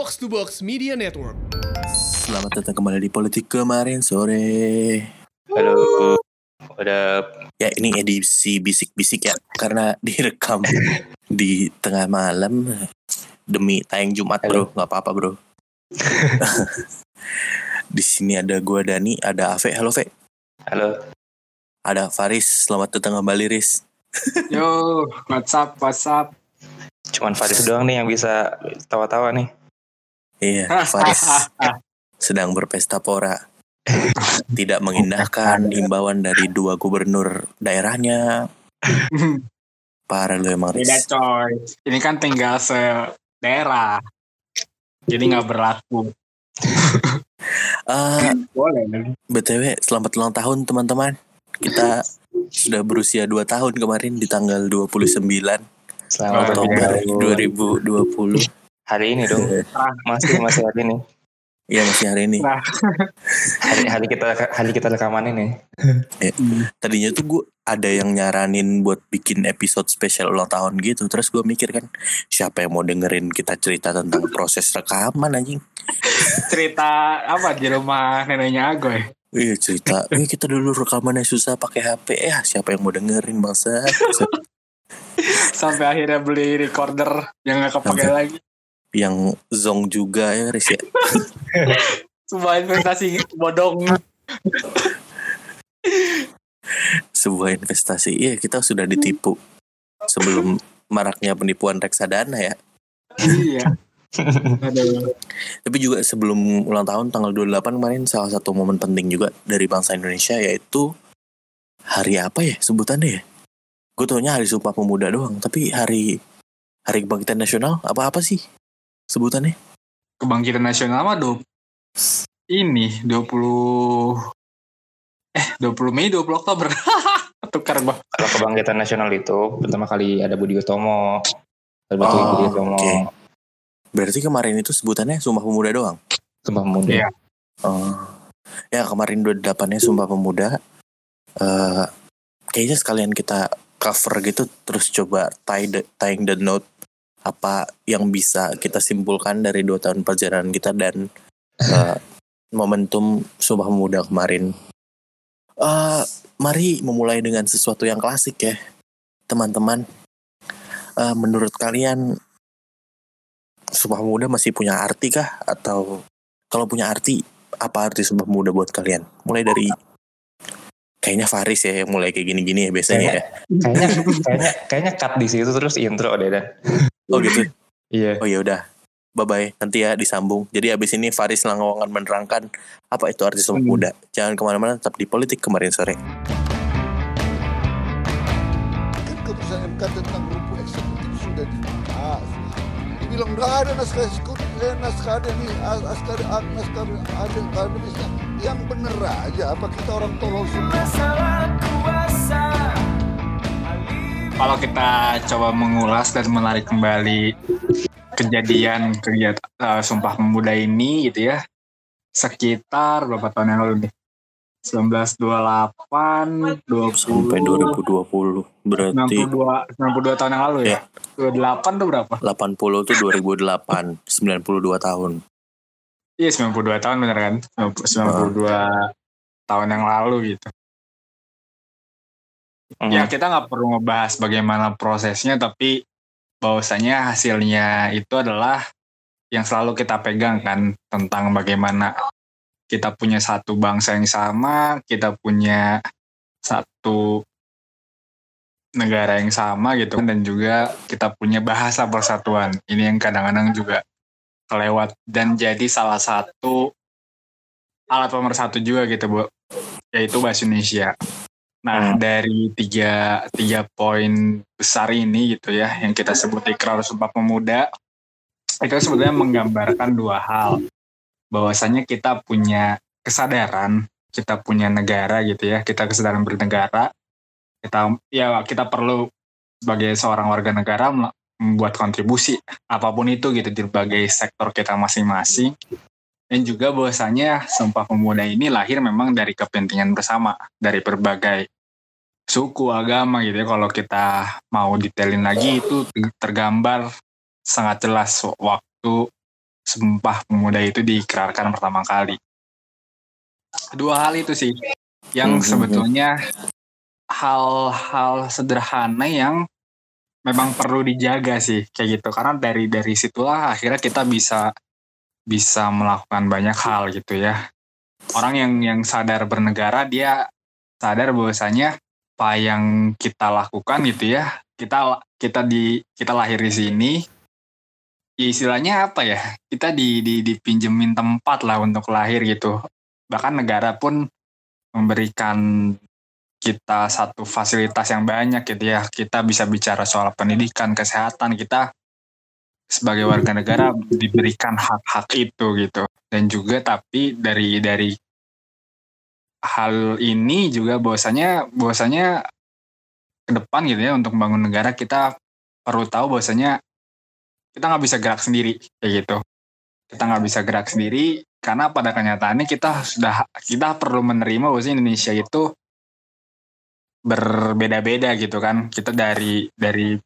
Box to Box Media Network. Selamat datang kembali di Politik kemarin sore. Halo, udah Ya ini edisi bisik-bisik ya karena direkam di tengah malam demi tayang Jumat bro, nggak apa-apa bro. di sini ada gua Dani, ada Ave, halo Ve, halo. ada Faris, selamat datang kembali Riz. Yo, WhatsApp, WhatsApp. Cuman Faris doang nih yang bisa tawa-tawa nih. Iya, Faris sedang berpesta pora. Tidak mengindahkan himbauan dari dua gubernur daerahnya. Parah lu emang Beda Riz. coy. Ini kan tinggal se daerah. Jadi nggak berlaku. Ah, Boleh. BTW, selamat ulang tahun teman-teman. Kita sudah berusia 2 tahun kemarin di tanggal 29 Selamat Oktober ulang tahun. 2020. Hari ini dong. Masih masih hari ini. Iya masih hari ini. Nah, Hari, hari kita hari kita rekaman ini. Tadinya tuh gue ada yang nyaranin buat bikin episode spesial ulang tahun gitu. Terus gue mikir kan, siapa yang mau dengerin kita cerita tentang proses rekaman anjing. cerita apa di rumah neneknya Agoy? Iya cerita, eh, kita dulu rekamannya susah pakai HP. Ya siapa yang mau dengerin bangsa? Sampai akhirnya beli recorder yang nggak kepake Sampai- lagi. Yang zong juga ya Riz ya. Sebuah investasi bodong. Sebuah investasi. Iya kita sudah ditipu sebelum maraknya penipuan reksadana ya. iya. Tapi juga sebelum ulang tahun tanggal 28 kemarin salah satu momen penting juga dari bangsa Indonesia yaitu hari apa ya sebutannya ya? Gue taunya hari Sumpah Pemuda doang, tapi hari hari kebangkitan nasional apa-apa sih sebutannya? Kebangkitan nasional mah do ini 20 eh 20 Mei 20 Oktober. Tukar gua. Kalau kebangkitan nasional itu pertama kali ada Budi Utomo. Ada Budi Oh, Budi Utomo. oke. Berarti kemarin itu sebutannya Sumpah Pemuda doang? Sumpah Pemuda. Iya. Oh. Ya kemarin 28-nya Sumpah Pemuda. eh kayaknya sekalian kita cover gitu terus coba tie the, tying the note apa yang bisa kita simpulkan dari dua tahun perjalanan kita dan eh, momentum Sumpah Pemuda kemarin. eh mari memulai dengan sesuatu yang klasik ya, teman-teman. Eh, menurut kalian Sumpah Pemuda masih punya arti kah? Atau kalau punya arti, apa arti Sumpah Pemuda buat kalian? Mulai dari kayaknya Faris ya yang mulai kayak gini-gini ya biasanya ya. Kayaknya kayaknya kayaknya cut di situ terus intro deh dah. Oh gitu. Iya. Oh ya udah. Bye bye. Nanti ya disambung. Jadi abis ini Faris langsung akan menerangkan apa itu arti Sumpah Hmm. Pemuda. Jangan ke mana-mana, tetap di politik kemarin sore. kan keputusan MK tentang rumput eksekutif sudah dibahas. Dibilang nggak ada naskah eksekutif, eh, naskah ada nih, as- naskah ada, naskah ada akademisnya. Yang bener aja, apa kita orang tolol semua? Kalau kita coba mengulas dan menarik kembali kejadian kegiatan eh, Sumpah Pemuda ini gitu ya. Sekitar berapa tahun yang lalu nih? 1928, 20, Sampai 2020. Berarti 92, 92 tahun yang lalu ya? 28 tuh berapa? 80 tuh 2008. 92 tahun. Iya 92 tahun bener kan? 92 tahun yang lalu gitu. Hmm. Ya kita nggak perlu ngebahas bagaimana prosesnya, tapi bahwasanya hasilnya itu adalah yang selalu kita pegang kan tentang bagaimana kita punya satu bangsa yang sama, kita punya satu negara yang sama gitu kan, dan juga kita punya bahasa persatuan. Ini yang kadang-kadang juga kelewat dan jadi salah satu alat pemersatu juga gitu bu, yaitu bahasa Indonesia. Nah, Hmm. dari tiga, tiga poin besar ini gitu ya, yang kita sebut ikrar sumpah pemuda, itu sebenarnya menggambarkan dua hal. Bahwasanya kita punya kesadaran, kita punya negara gitu ya, kita kesadaran bernegara, kita ya kita perlu sebagai seorang warga negara membuat kontribusi apa pun itu gitu di berbagai sektor kita masing-masing. Dan juga bahwasanya Sumpah Pemuda ini lahir memang dari kepentingan bersama, dari berbagai suku, agama gitu ya. Kalau kita mau detailin lagi itu tergambar sangat jelas waktu Sumpah Pemuda itu diikrarkan pertama kali. Dua hal itu sih yang Mhm. sebetulnya hal-hal sederhana yang memang perlu dijaga sih kayak gitu karena dari dari situlah akhirnya kita bisa bisa melakukan banyak hal gitu ya. Orang yang yang sadar bernegara dia sadar bahwasanya apa yang kita lakukan gitu ya kita kita di kita lahir di sini ya istilahnya apa ya kita di, di dipinjemin tempat lah untuk lahir gitu. Bahkan negara pun memberikan kita satu fasilitas yang banyak gitu ya. Kita bisa bicara soal pendidikan kesehatan kita sebagai warga negara diberikan hak-hak itu gitu. Dan juga tapi dari dari hal ini juga bahwasanya bahwasanya ke depan gitu ya untuk membangun negara kita perlu tahu bahwasanya kita nggak bisa gerak sendiri kayak gitu. Kita nggak bisa gerak sendiri karena pada kenyataannya kita sudah kita perlu menerima bahwa Indonesia itu berbeda-beda gitu kan. Kita dari dari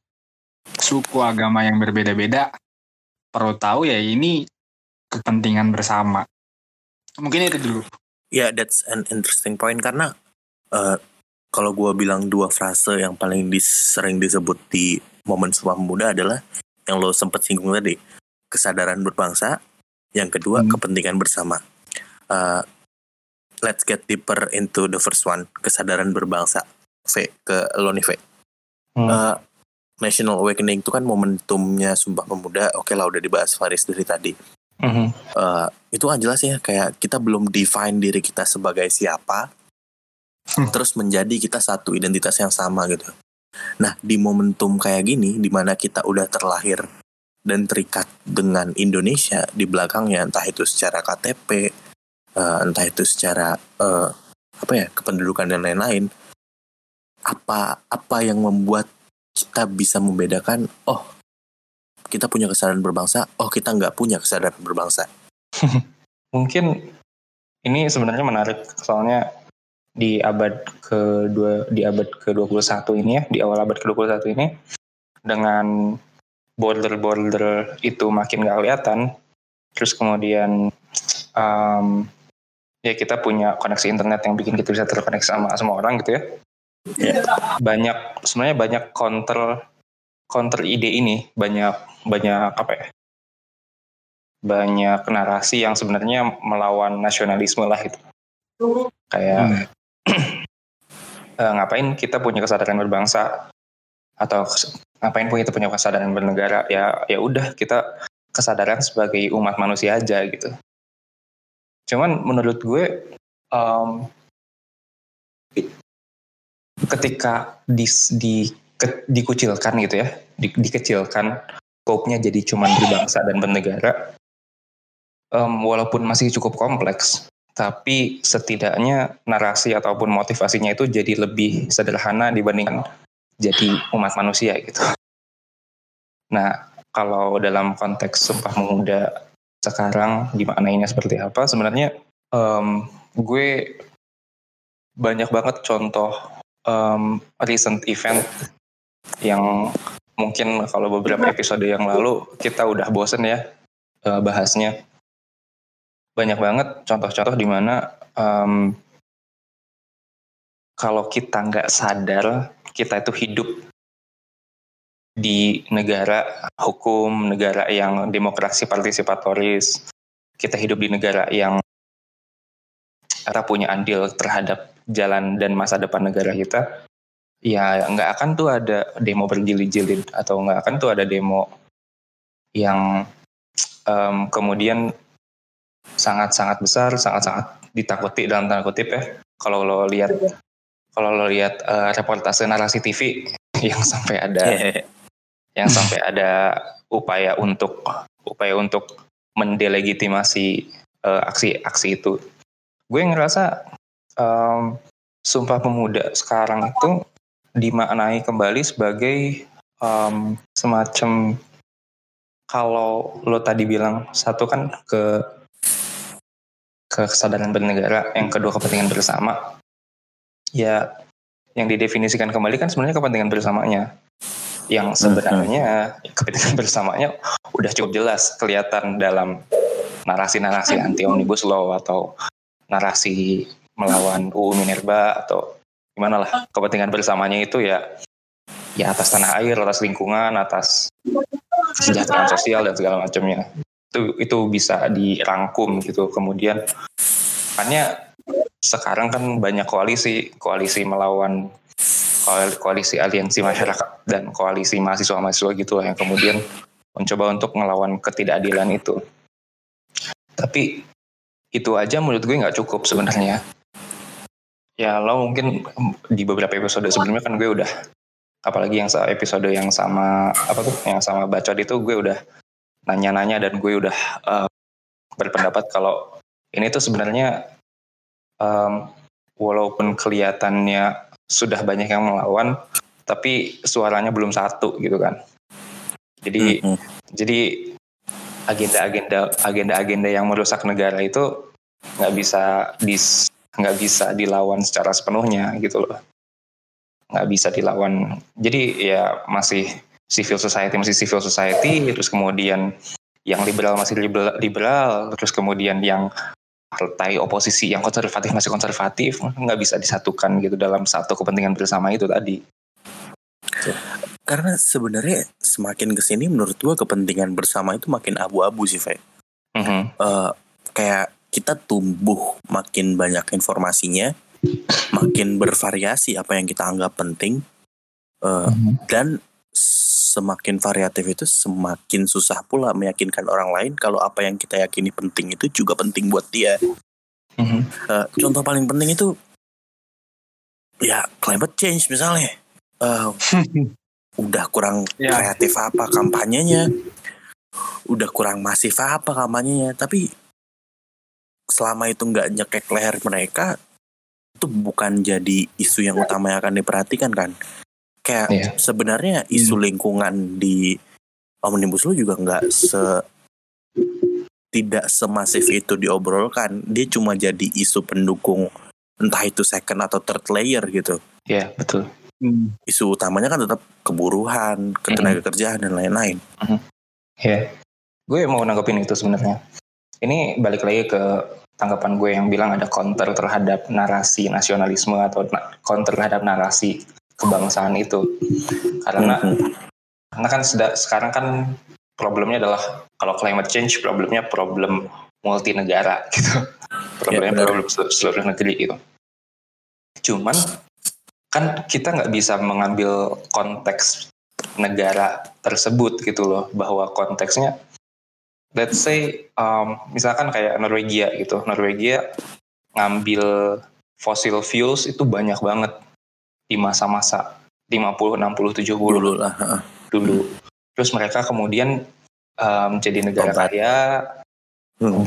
suku agama yang berbeda-beda perlu tahu ya ini kepentingan bersama mungkin itu dulu Ya, that's an interesting point karena eh, kalau gue bilang dua frase yang paling dis- sering disebut di momen Sumpah Pemuda adalah yang lo sempat singgung tadi, kesadaran berbangsa. Yang kedua, Hmm. kepentingan bersama. Eh, let's get deeper into the first one, kesadaran berbangsa. V ke lo nih V. Hmm. Eh, National Awakening itu kan momentumnya Sumpah Pemuda. Oke lah udah dibahas Faris dari tadi. Mhm. Eh, itu kan jelas ya kayak kita belum define diri kita sebagai siapa Hmm. terus menjadi kita satu identitas yang sama gitu nah di momentum kayak gini di mana kita udah terlahir dan terikat dengan Indonesia di belakangnya entah itu secara KTP eh, entah itu secara eh, apa ya kependudukan dan lain-lain apa apa yang membuat kita bisa membedakan oh kita punya kesadaran berbangsa oh kita nggak punya kesadaran berbangsa Mungkin ini sebenarnya menarik soalnya di abad kedua di abad ke-21 ini ya, di awal abad ke-21 ini dengan border-border itu makin gak kelihatan, terus kemudian em, ya kita punya koneksi internet yang bikin kita bisa terkoneksi sama semua orang gitu ya. Iya. Banyak sebenarnya banyak counter counter ide ini, banyak banyak apa ya? banyak narasi yang sebenarnya melawan nasionalisme lah itu. Kayak eh, ngapain kita punya kesadaran berbangsa atau ngapain pun kita punya kesadaran bernegara ya ya udah kita kesadaran sebagai umat manusia aja gitu. Cuman menurut gue em, ketika di, di ke- dikucilkan gitu ya, di- dikecilkan scope-nya jadi cuman berbangsa dan bernegara, em, walaupun masih cukup kompleks, tapi setidaknya narasi ataupun motivasinya itu jadi lebih sederhana dibandingkan jadi umat manusia gitu. Nah, kalau dalam konteks Sumpah Pemuda sekarang dimaknainya seperti apa? Sebenarnya em, gue banyak banget contoh em, recent event yang mungkin kalau beberapa episode yang lalu kita udah bosen ya eh, bahasnya. Banyak banget contoh-contoh di mana em, kalau kita nggak sadar kita itu hidup di negara hukum, negara yang demokrasi partisipatoris, kita hidup di negara yang kita punya andil terhadap jalan dan masa depan negara kita, ya nggak akan tuh ada demo berjilid-jilid atau nggak akan tuh ada demo yang em, kemudian sangat-sangat besar, sangat-sangat ditakuti dalam tanda kutip ya. Kalau lo lihat kalau lo lihat eh, reportase narasi TV yang sampai ada yang sampai ada upaya untuk upaya untuk mendelegitimasi eh, aksi-aksi itu. Gue ngerasa em, Sumpah Pemuda sekarang itu dimaknai kembali sebagai em, semacam kalau lo tadi bilang satu kan ke ke kesadaran bernegara, yang kedua kepentingan bersama. Ya, yang didefinisikan kembali kan sebenarnya kepentingan bersamanya. Yang sebenarnya kepentingan bersamanya udah cukup jelas kelihatan dalam narasi-narasi anti omnibus law atau narasi melawan UU Minerba atau gimana lah kepentingan bersamanya itu ya ya atas tanah air, atas lingkungan, atas kesejahteraan sosial dan segala macamnya. Itu itu bisa dirangkum gitu. Kemudian makanya sekarang kan banyak koalisi, koalisi melawan koalisi aliansi masyarakat dan koalisi mahasiswa-mahasiswa gitu lah yang kemudian mencoba untuk melawan ketidakadilan itu. Tapi itu aja menurut gue nggak cukup sebenarnya. Ya lo mungkin di beberapa episode sebelumnya kan gue udah apalagi yang episode yang sama apa tuh yang sama bacot itu gue udah nanya-nanya dan gue udah uh, berpendapat kalau ini tuh sebenarnya um, walaupun kelihatannya sudah banyak yang melawan tapi suaranya belum satu gitu kan jadi mm -hmm. jadi agenda-agenda agenda-agenda yang merusak negara itu nggak bisa dis nggak bisa dilawan secara sepenuhnya gitu loh nggak bisa dilawan jadi ya masih civil society masih civil society terus kemudian yang liberal masih liberal, liberal terus kemudian yang partai oposisi yang konservatif masih konservatif nggak bisa disatukan gitu dalam satu kepentingan bersama itu tadi karena sebenarnya semakin ke sini menurut gua kepentingan bersama itu makin abu-abu sih Fe. Mm -hmm. uh, kayak kita tumbuh makin banyak informasinya makin bervariasi apa yang kita anggap penting uh, mm-hmm. dan semakin variatif itu semakin susah pula meyakinkan orang lain kalau apa yang kita yakini penting itu juga penting buat dia. Mm-hmm. Uh, contoh paling penting itu ya climate change misalnya. Uh, udah kurang yeah. kreatif apa kampanyenya, udah kurang masif apa kampanyenya, tapi selama itu nggak nyekek leher mereka, itu bukan jadi isu yang utama yang akan diperhatikan kan kayak yeah. sebenarnya isu hmm. lingkungan di omnibus law juga nggak se tidak semasif itu diobrolkan dia cuma jadi isu pendukung entah itu second atau third layer gitu ya yeah, betul hmm. isu utamanya kan tetap keburuhan ketenaga hmm. kerjaan dan lain-lain hmm. ya yeah. gue mau nanggepin itu sebenarnya ini balik lagi ke tanggapan gue yang bilang ada counter terhadap narasi nasionalisme atau counter terhadap narasi kebangsaan itu. Karena mm-hmm. karena kan sudah sekarang kan problemnya adalah kalau climate change problemnya problem multi negara gitu. Problemnya yeah, problem seluruh negeri gitu. Cuman kan kita nggak bisa mengambil konteks negara tersebut gitu loh bahwa konteksnya let's say um, misalkan kayak Norwegia gitu. Norwegia ngambil fossil fuels itu banyak banget di masa-masa 50 60 70 dulu lah dulu. Terus mereka kemudian um, jadi negara Obat. kaya. Hmm.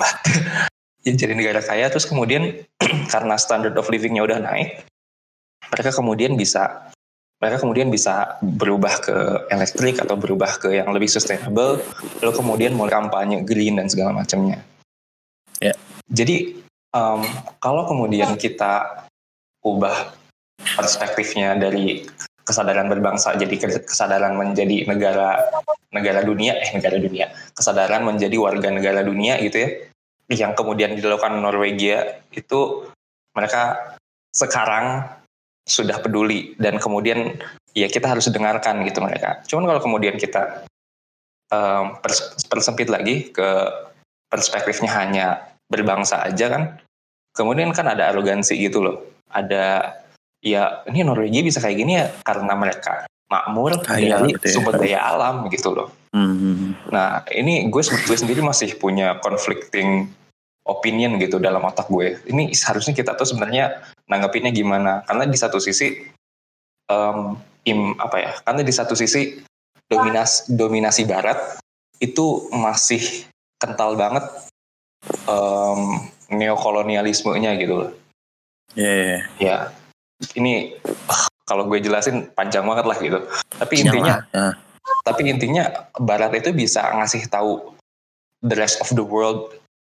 jadi negara kaya. Terus kemudian karena standard of livingnya udah naik mereka kemudian bisa mereka kemudian bisa berubah ke elektrik atau berubah ke yang lebih sustainable lalu kemudian mulai kampanye green dan segala macamnya. Ya. Jadi um, kalau kemudian kita ubah perspektifnya dari kesadaran berbangsa jadi kesadaran menjadi negara negara dunia eh negara dunia kesadaran menjadi warga negara dunia gitu ya yang kemudian dilakukan Norwegia itu mereka sekarang sudah peduli dan kemudian ya kita harus dengarkan gitu mereka. Cuman kalau kemudian kita um, persempit lagi ke perspektifnya hanya berbangsa aja kan, kemudian kan ada arogansi gitu loh. Ada ya ini Norwegia bisa kayak gini ya karena mereka makmur Kaya, dari betul. sumber daya alam gitu loh. Mm-hmm. Nah ini gue, gue sendiri masih punya conflicting opinion gitu dalam otak gue. Ini seharusnya kita tuh sebenarnya nanggapinnya gimana karena di satu sisi um, im apa ya karena di satu sisi dominasi dominasi barat itu masih kental banget um, neokolonialismenya gitu loh yeah, yeah. Iya. ya ini kalau gue jelasin panjang banget lah gitu tapi intinya yeah. tapi intinya barat itu bisa ngasih tahu the rest of the world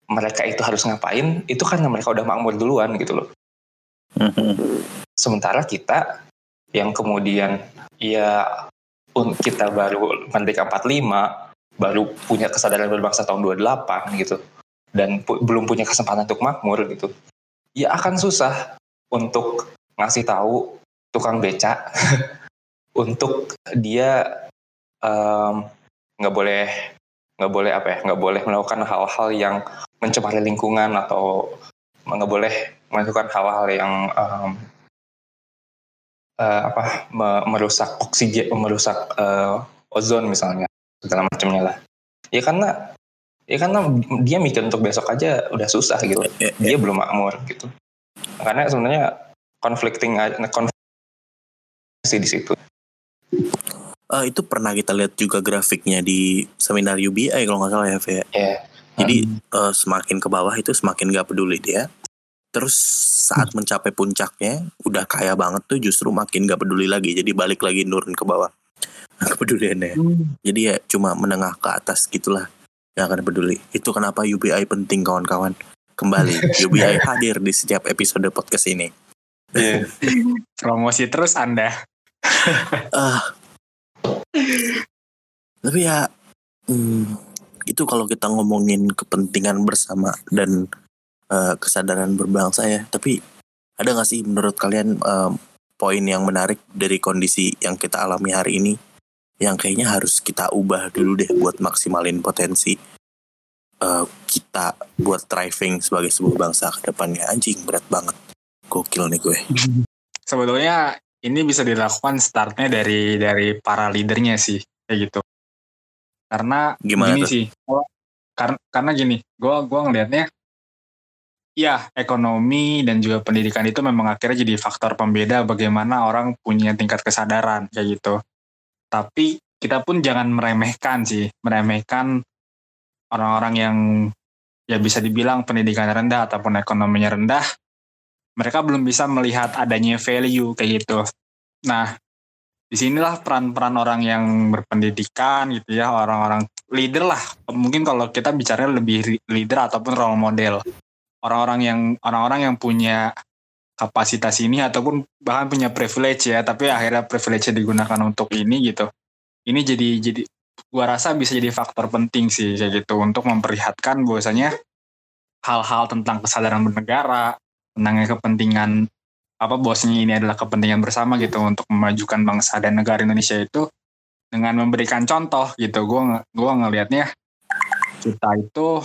mereka itu harus ngapain itu karena mereka udah makmur duluan gitu loh Sementara kita yang kemudian ya kita baru Merdeka 45 baru punya kesadaran berbangsa tahun 28 gitu. dan pu- belum punya kesempatan untuk makmur gitu ya akan susah untuk ngasih tahu tukang beca untuk dia nggak boleh nggak boleh apa ya nggak boleh melakukan hal-hal yang mencemari lingkungan atau nggak boleh melakukan hal-hal yang em, eh, apa me- merusak oksigen merusak eh, ozon misalnya segala macamnya lah. Ya karena ya karena dia mikir untuk besok aja udah susah gitu. Ya, dia belum makmur gitu. Karena sebenarnya conflicting konflik di situ. Eh, itu pernah kita lihat juga grafiknya di seminar UBI kalau nggak salah ya, Fe. ya Jadi eh, semakin ke bawah itu semakin nggak peduli dia. Terus saat mencapai puncaknya, udah kaya banget tuh justru makin nggak peduli lagi. Jadi balik lagi nurun ke bawah kepeduliannya. Jadi ya cuma menengah ke atas gitulah yang akan peduli. Itu kenapa UBI penting kawan-kawan. Kembali UBI hadir di setiap episode podcast ini. Iya. Promosi terus Anda. Ah. Tapi ya hmm, itu kalau kita ngomongin kepentingan bersama dan eh, kesadaran berbangsa ya. Tapi ada nggak sih menurut kalian eh, poin yang menarik dari kondisi yang kita alami hari ini yang kayaknya harus kita ubah dulu deh buat maksimalin potensi eh, kita buat thriving sebagai sebuah bangsa ke depannya anjing berat banget gokil nih gue Sebetulnya ini bisa dilakukan startnya dari dari para leadernya sih kayak gitu. Karena Gimana gini tuh? sih, gua- karena karena gini, gue gua ngelihatnya, ya ekonomi dan juga pendidikan itu memang akhirnya jadi faktor pembeda bagaimana orang punya tingkat kesadaran kayak gitu. Tapi kita pun jangan meremehkan sih, meremehkan orang-orang yang ya bisa dibilang pendidikan rendah ataupun ekonominya rendah, mereka belum bisa melihat adanya value kayak gitu. Nah, di sinilah peran-peran orang yang berpendidikan gitu ya, orang-orang leader lah. Mungkin kalau kita bicara lebih leader ataupun role model, orang-orang yang orang-orang yang punya kapasitas ini ataupun bahkan punya privilege ya, tapi akhirnya privilege digunakan untuk ini gitu. Ini jadi jadi gua rasa bisa jadi faktor penting sih kayak gitu untuk memperlihatkan bahwasanya hal-hal tentang kesadaran bernegara, tentang kepentingan apa bosnya ini adalah kepentingan bersama gitu untuk memajukan bangsa dan negara Indonesia itu dengan memberikan contoh gitu gue gua ngelihatnya kita itu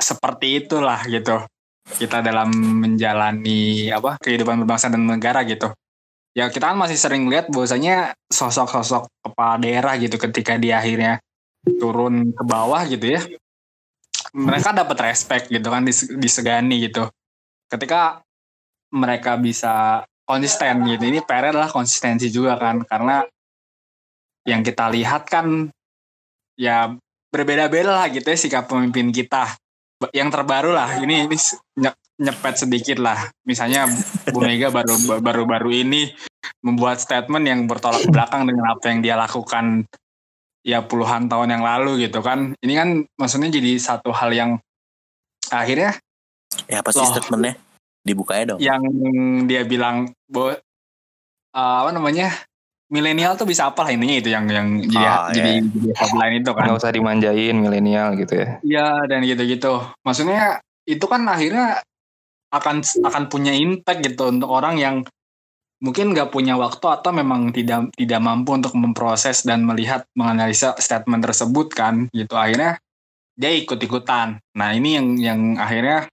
seperti itulah gitu. Kita dalam menjalani apa kehidupan berbangsa dan negara gitu. Ya kita kan masih sering lihat bahwasanya sosok-sosok kepala daerah gitu ketika dia akhirnya turun ke bawah gitu ya mereka dapat respect gitu kan dis- disegani gitu. Ketika mereka bisa konsisten gitu ini PR adalah konsistensi juga kan karena yang kita lihat kan ya berbeda-beda lah gitu ya sikap pemimpin kita yang terbaru lah. Ini ini nye- nyepet sedikit lah. Misalnya Bu Mega baru baru baru ini membuat statement yang bertolak belakang dengan apa yang dia lakukan ya puluhan tahun yang lalu gitu kan. Ini kan maksudnya jadi satu hal yang akhirnya ya apa sih Loh. statementnya? Dibuka ya dong. Yang dia bilang bahwa uh, apa namanya milenial tuh bisa apa lah intinya itu yang yang jadi Ah, jadi, jadi headline itu kan. Nggak usah dimanjain milenial gitu ya. Iya dan gitu-gitu. Maksudnya itu kan akhirnya akan akan punya impact gitu untuk orang yang mungkin nggak punya waktu atau memang tidak tidak mampu untuk memproses dan melihat menganalisa statement tersebut kan gitu. Akhirnya dia ikut-ikutan. Nah ini yang yang akhirnya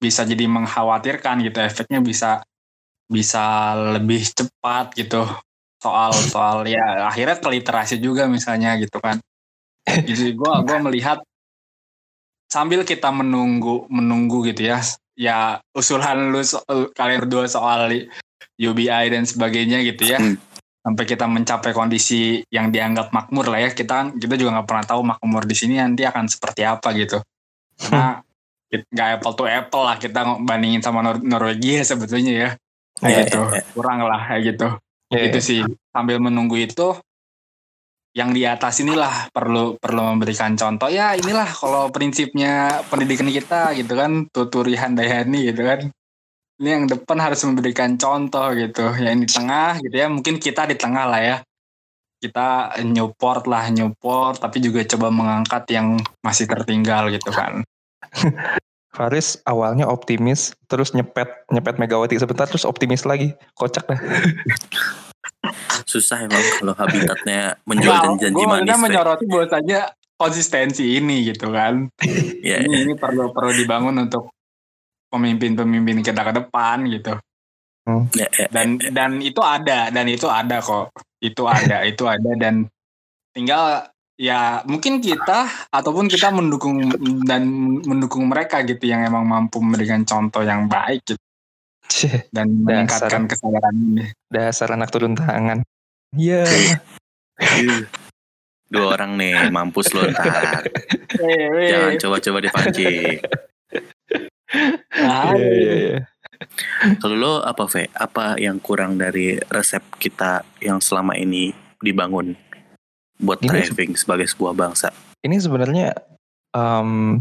bisa jadi mengkhawatirkan gitu efeknya bisa bisa lebih cepat gitu soal soal ya akhirnya ke literasi juga misalnya gitu kan. Jadi gue gua melihat sambil kita menunggu menunggu gitu ya ya usulan lu so- kalian berdua soal UBI dan sebagainya gitu ya Hmm. sampai kita mencapai kondisi yang dianggap makmur lah ya kita kita juga nggak pernah tahu makmur di sini nanti akan seperti apa gitu. Karena it- nggak apple to apple lah kita bandingin sama Nor- Norwegia sebetulnya ya kayak gitu. iya, iya. kurang lah kayak gitu Iya, gitu sih. Sambil menunggu itu yang di atas inilah perlu perlu memberikan contoh. Ya inilah kalau prinsipnya pendidikan kita gitu kan tuturi handayani gitu kan. Ini yang depan harus memberikan contoh gitu. Yang di tengah gitu ya mungkin kita di tengah lah ya. Kita nyupport lah nyupport tapi juga coba mengangkat yang masih tertinggal gitu kan Faris awalnya optimis, terus nyepet nyepet Megawati sebentar, terus optimis lagi, kocak dah. Susah emang kalau habitatnya menjual janji gue manis. Fe. menyoroti bahwasanya konsistensi ini gitu kan. Ya, ini, ini perlu perlu dibangun untuk pemimpin-pemimpin kita ke depan gitu. ya, ya, Dan dan itu ada dan itu ada kok. Itu ada, itu ada dan tinggal ya mungkin kita ataupun kita mendukung dan mendukung mereka gitu yang emang mampu memberikan contoh yang baik gitu dan meningkatkan kesadaran ini. dasar anak turun tangan. Iya. Yuh. Dua orang nih mampus lo ntar. Jangan coba-coba dipancing. Nah, Iya, iya, iya. Kalau lo apa Ve? Apa yang kurang dari resep kita yang selama ini dibangun buat Ini- thriving sebagai sebuah bangsa? Ini sebenarnya em,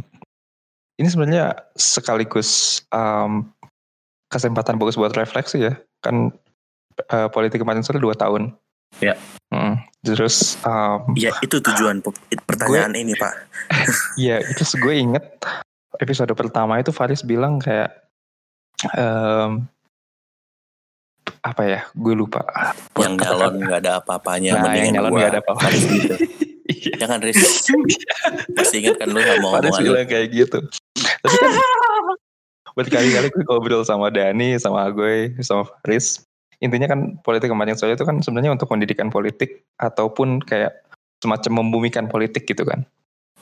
ini sebenarnya sekaligus em, kesempatan bagus buat refleksi ya. Kan eh, politik kemarin sore dua tahun. Ya. Hmm, Terus em, Ya itu tujuan pe- pertanyaan ini Pak. ya itu gue inget episode pertama itu Faris bilang kayak em, apa ya? Gue lupa. Yang nyalon nggak ada apa-apanya. Nah, yang mendingan nyalon gua. nggak ada apa-apa. Faris gitu. Iya. Jangan Riz. Masih ingat kan lu sama omongan lu? bilang kayak gitu. Tapi kan berkali-kali gue ngobrol sama Dani, sama gue, sama Faris. Intinya kan politik kemarin sore itu kan sebenarnya untuk pendidikan politik ataupun kayak semacam membumikan politik gitu kan.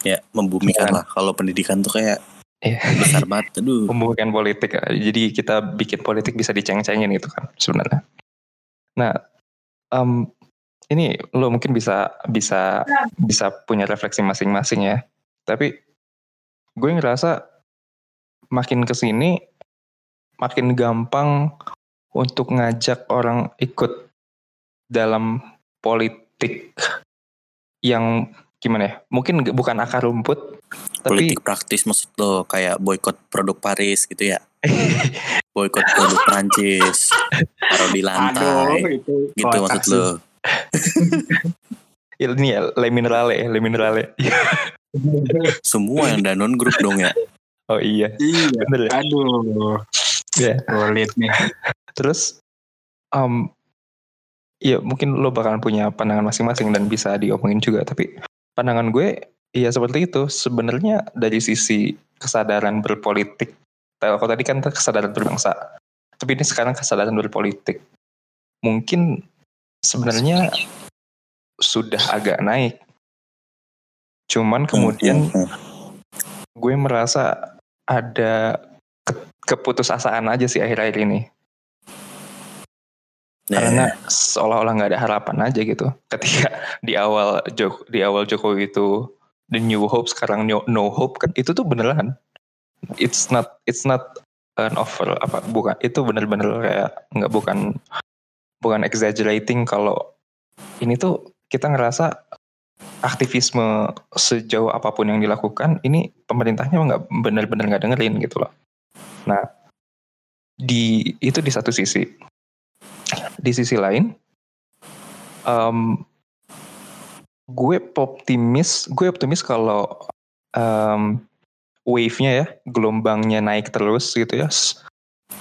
Ya membumikan Iya. lah. Kalau pendidikan tuh kayak Iya. besar banget. Aduh. Membumikan politik. Jadi kita bikin politik bisa diceng-cengin gitu kan sebenarnya. Nah, em, ini lo mungkin bisa bisa bisa punya refleksi masing-masing ya. Tapi gue ngerasa makin ke sini makin gampang untuk ngajak orang ikut dalam politik yang gimana ya? Mungkin bukan akar rumput, tapi Politik praktis maksud lo kayak boykot produk Paris gitu ya? boykot produk Prancis, taruh di lantai, itu gitu maksud lo? ini ya le minerale, le minerale. Semua yang Danon Group dong ya? Oh iya, Iya. bener ya. Aduh, Ya. sulit nih. Terus, um, ya mungkin lo bakalan punya pandangan masing-masing dan bisa diomongin juga. Tapi pandangan gue, ya seperti itu. Sebenarnya dari sisi kesadaran berpolitik, kalau tadi kan kesadaran berbangsa, tapi ini sekarang kesadaran berpolitik. Mungkin sebenarnya sudah agak naik. Cuman kemudian Hmm, hmm, gue merasa ada ke- keputusasaan aja sih akhir-akhir ini. Nah, karena seolah-olah nggak ada harapan aja gitu. Ketika di awal Jok di awal Jokowi itu the new hope sekarang no, no hope kan itu tuh beneran. It's not it's not an offer apa bukan itu bener-bener kayak nggak bukan bukan exaggerating kalau ini tuh kita ngerasa aktivisme sejauh apa pun yang dilakukan ini pemerintahnya nggak bener-bener nggak dengerin gitu loh. Nah di itu di satu sisi di sisi lain em, gue optimis gue optimis kalau em, wave-nya ya gelombangnya naik terus gitu ya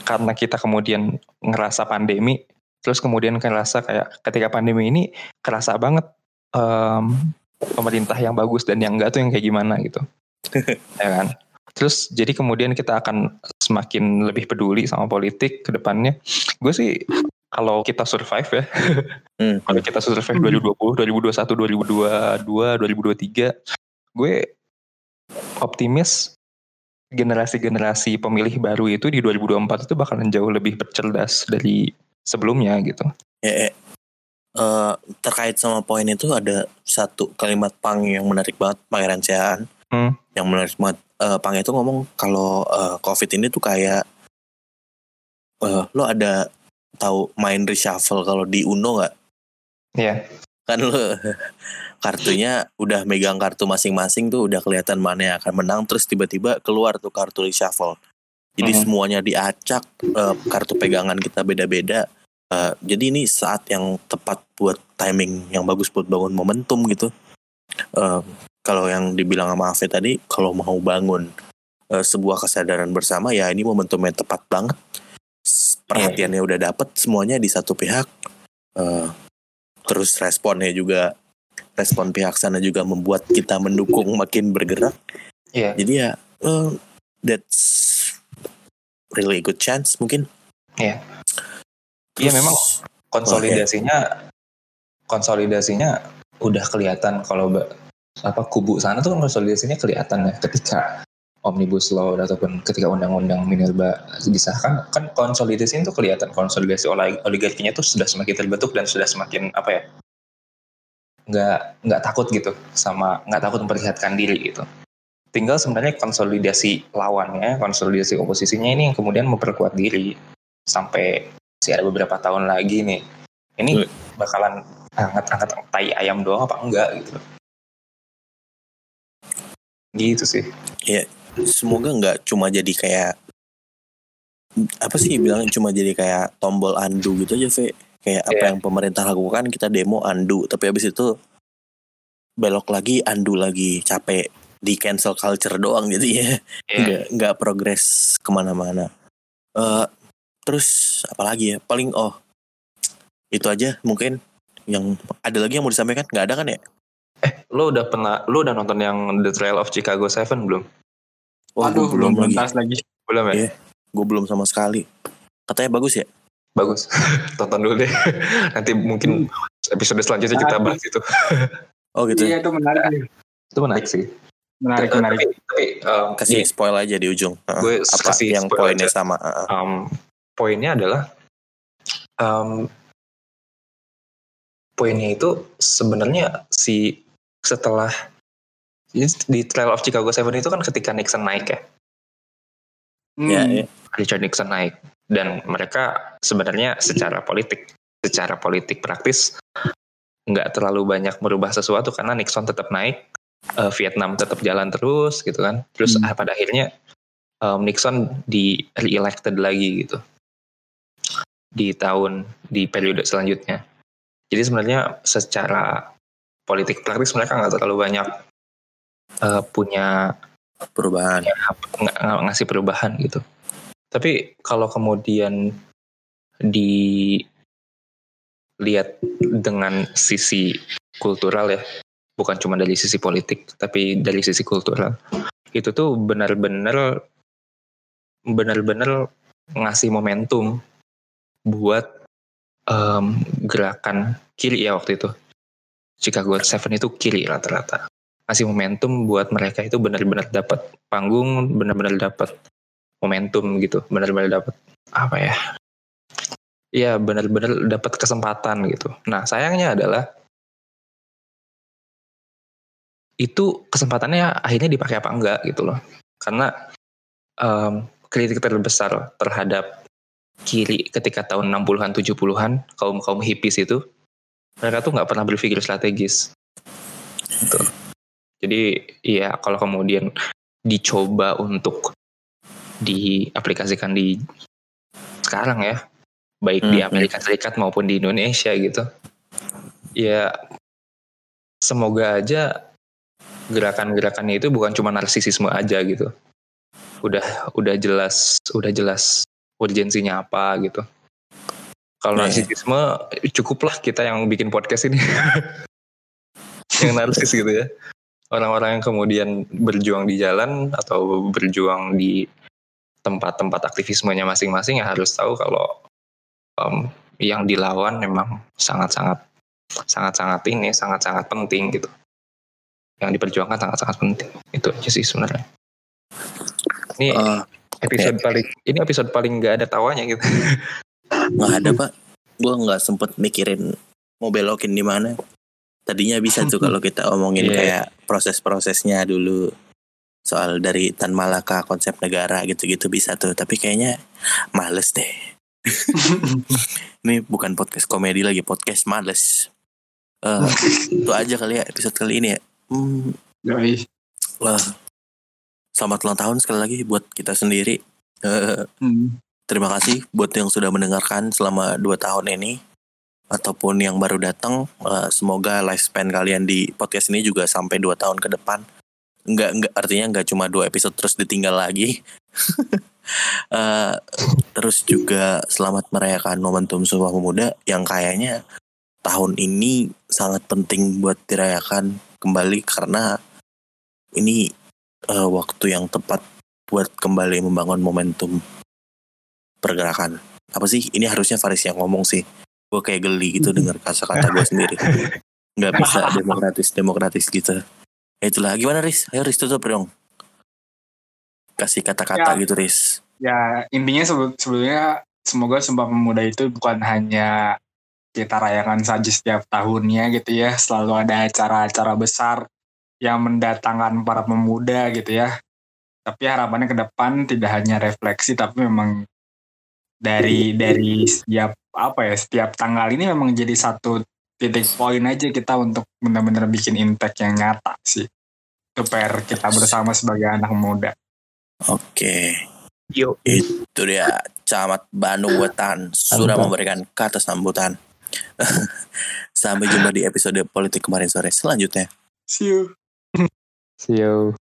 karena kita kemudian ngerasa pandemi terus kemudian ngerasa kayak ketika pandemi ini kerasa banget em, pemerintah yang bagus dan yang enggak tuh yang kayak gimana gitu. Ya kan? Terus jadi kemudian kita akan semakin lebih peduli sama politik ke depannya. Gue sih kalau kita survive ya Hmm. kalau kita survive 2020 2021 2022 2023 gue optimis generasi-generasi pemilih baru itu di 2024 itu bakalan jauh lebih bercerdas dari sebelumnya gitu ya, ya. Eh, terkait sama poin itu ada satu kalimat pang yang menarik banget Pangeran Siaan Hmm. yang menarik banget Eh, pang itu ngomong kalau eh, covid ini tuh kayak eh, lo ada tahu main reshuffle kalau di Uno nggak? Ya kan lo kartunya udah megang kartu masing-masing tuh udah kelihatan mana yang akan menang terus tiba-tiba keluar tuh kartu reshuffle. Jadi Mhm. semuanya diacak eh, kartu pegangan kita beda-beda. Eh, jadi ini saat yang tepat buat timing yang bagus buat bangun momentum gitu. Eh, kalau yang dibilang sama Afe tadi kalau mau bangun sebuah kesadaran bersama ya ini momentumnya tepat banget Perhatiannya udah dapet semuanya di satu pihak Eh, terus responnya juga respon pihak sana juga membuat kita mendukung makin bergerak Iya. jadi ya eh, that's really good chance mungkin Iya. Terus- Iya, memang. konsolidasinya konsolidasinya udah kelihatan kalau apa kubu sana tuh konsolidasinya kelihatan ya ketika omnibus law ataupun ketika undang-undang minerba disahkan kan konsolidasi itu kelihatan konsolidasi oli- oligarkinya tuh sudah semakin terbentuk dan sudah semakin apa ya nggak nggak takut gitu sama nggak takut memperlihatkan diri gitu tinggal sebenarnya konsolidasi lawannya konsolidasi oposisinya ini yang kemudian memperkuat diri sampai masih ada beberapa tahun lagi nih. Ini bakalan angkat-angkat tai ayam doang apa enggak gitu. Gitu sih. Semoga nggak cuma jadi kayak apa sih bilangnya cuma jadi kayak tombol undo gitu aja Ve kayak apa Iya. yang pemerintah lakukan kita demo undo. Tapi habis itu belok lagi undo lagi. Capek di cancel culture doang jadi ya. Iya. nggak nggak progres ke mana-mana. Eh terus apalagi ya? Paling oh itu aja mungkin yang ada lagi yang mau disampaikan? Nggak ada kan ya? Lo udah pernah lo udah nonton yang The Trial of Chicago Seven belum? Wah, Aduh, belum belum lagi. Belum ya? Iya. gue belum sama sekali katanya bagus ya Bagus. Tonton dulu deh. Nanti mungkin episode selanjutnya kita bahas itu. oh gitu Iya, itu menarik. Itu menarik sih. Menarik, Tapi- menarik. Tapi, um, kasih ini, spoil aja di ujung Heeh. Gue apa kasih yang spoil poinnya aja. sama Heeh. um, poinnya adalah um, poinnya itu sebenarnya si setelah jadi di Trial of Chicago Seven itu kan ketika Nixon naik ya Hmm. ya, ya. Richard Nixon naik dan mereka sebenarnya secara politik secara politik praktis nggak terlalu banyak merubah sesuatu karena Nixon tetap naik eh, Vietnam tetap jalan terus gitu kan terus Hmm. ah, pada akhirnya um, Nixon di re-elected lagi gitu di tahun di periode selanjutnya jadi sebenarnya secara politik praktis mereka nggak terlalu banyak eh, punya perubahan nggak nggak ngasih perubahan gitu. Tapi kalau kemudian dilihat dengan sisi kultural ya, bukan cuma dari sisi politik, tapi dari sisi kultural, itu tuh benar-benar benar-benar ngasih momentum buat em, gerakan kiri ya waktu itu. Chicago Seven itu kiri rata-rata ngasih momentum buat mereka itu benar-benar dapat panggung, benar-benar dapat momentum gitu, benar-benar dapat apa ya? Iya, benar-benar dapat kesempatan gitu. Nah, sayangnya adalah itu kesempatannya akhirnya dipakai apa enggak gitu loh. Karena em, kritik terbesar terhadap kiri ketika tahun 60-an 70-an kaum-kaum hippies itu mereka tuh nggak pernah berpikir strategis. Gitu. Jadi ya kalau kemudian dicoba untuk diaplikasikan di sekarang ya, baik di Hmm, Amerika Serikat maupun di Indonesia gitu, ya semoga aja gerakan-gerakannya itu bukan cuma narsisisme aja gitu, udah udah jelas udah jelas urgensinya apa gitu. Kalau Iya. narsisisme cukuplah kita yang bikin podcast ini yang narsis gitu ya orang-orang yang kemudian berjuang di jalan atau berjuang di tempat-tempat aktivismenya masing-masing ya harus tahu kalau em, yang dilawan memang sangat-sangat sangat-sangat ini sangat-sangat penting gitu. Yang diperjuangkan sangat-sangat penting. Itu aja sih sebenarnya. Ini Eh, episode paling ini episode paling nggak ada tawanya gitu. Nggak ada pak. Gue nggak sempet mikirin mau belokin di mana tadinya bisa tuh kalau kita omongin Iya. kayak proses-prosesnya dulu. Soal dari Tan Malaka konsep negara gitu-gitu bisa tuh. Tapi kayaknya males deh. Ini bukan podcast komedi lagi podcast males. Eh, itu aja kali ya episode kali ini ya. Hmm, wah. Selamat ulang tahun sekali lagi buat kita sendiri. Eh, Hmm. Terima kasih buat yang sudah mendengarkan selama 2 tahun ini ataupun yang baru datang. eh, semoga lifespan kalian di podcast ini juga sampai 2 tahun ke depan. nggak nggak artinya nggak cuma dua episode terus ditinggal lagi. Eh, terus juga selamat merayakan momentum Sumpah Pemuda yang kayaknya tahun ini sangat penting buat dirayakan kembali karena ini eh, waktu yang tepat buat kembali membangun momentum pergerakan. Apa sih? Ini harusnya Faris yang ngomong sih. Gue kayak geli gitu dengar kata-kata gue sendiri. Nggak bisa demokratis demokratis gitu. Ya itulah. Gimana Riz? Ayo Riz tutup dong. Kasih kata-kata Ya. gitu Riz. Ya intinya sebe- sebetulnya semoga Sumpah Pemuda itu bukan hanya kita rayakan saja setiap tahunnya gitu ya. Selalu ada acara-acara besar yang mendatangkan para pemuda gitu ya. Tapi harapannya ke depan tidak hanya refleksi tapi memang dari dari setiap apa ya setiap tanggal ini memang jadi satu titik poin aja kita untuk benar-benar bikin impact yang nyata sih. Itu PR kita bersama sebagai anak muda. Oke. Yo. Itu dia Camat Bandung Wetan sudah memberikan kata sambutan. Sampai jumpa di episode politik kemarin sore selanjutnya. See you. See you.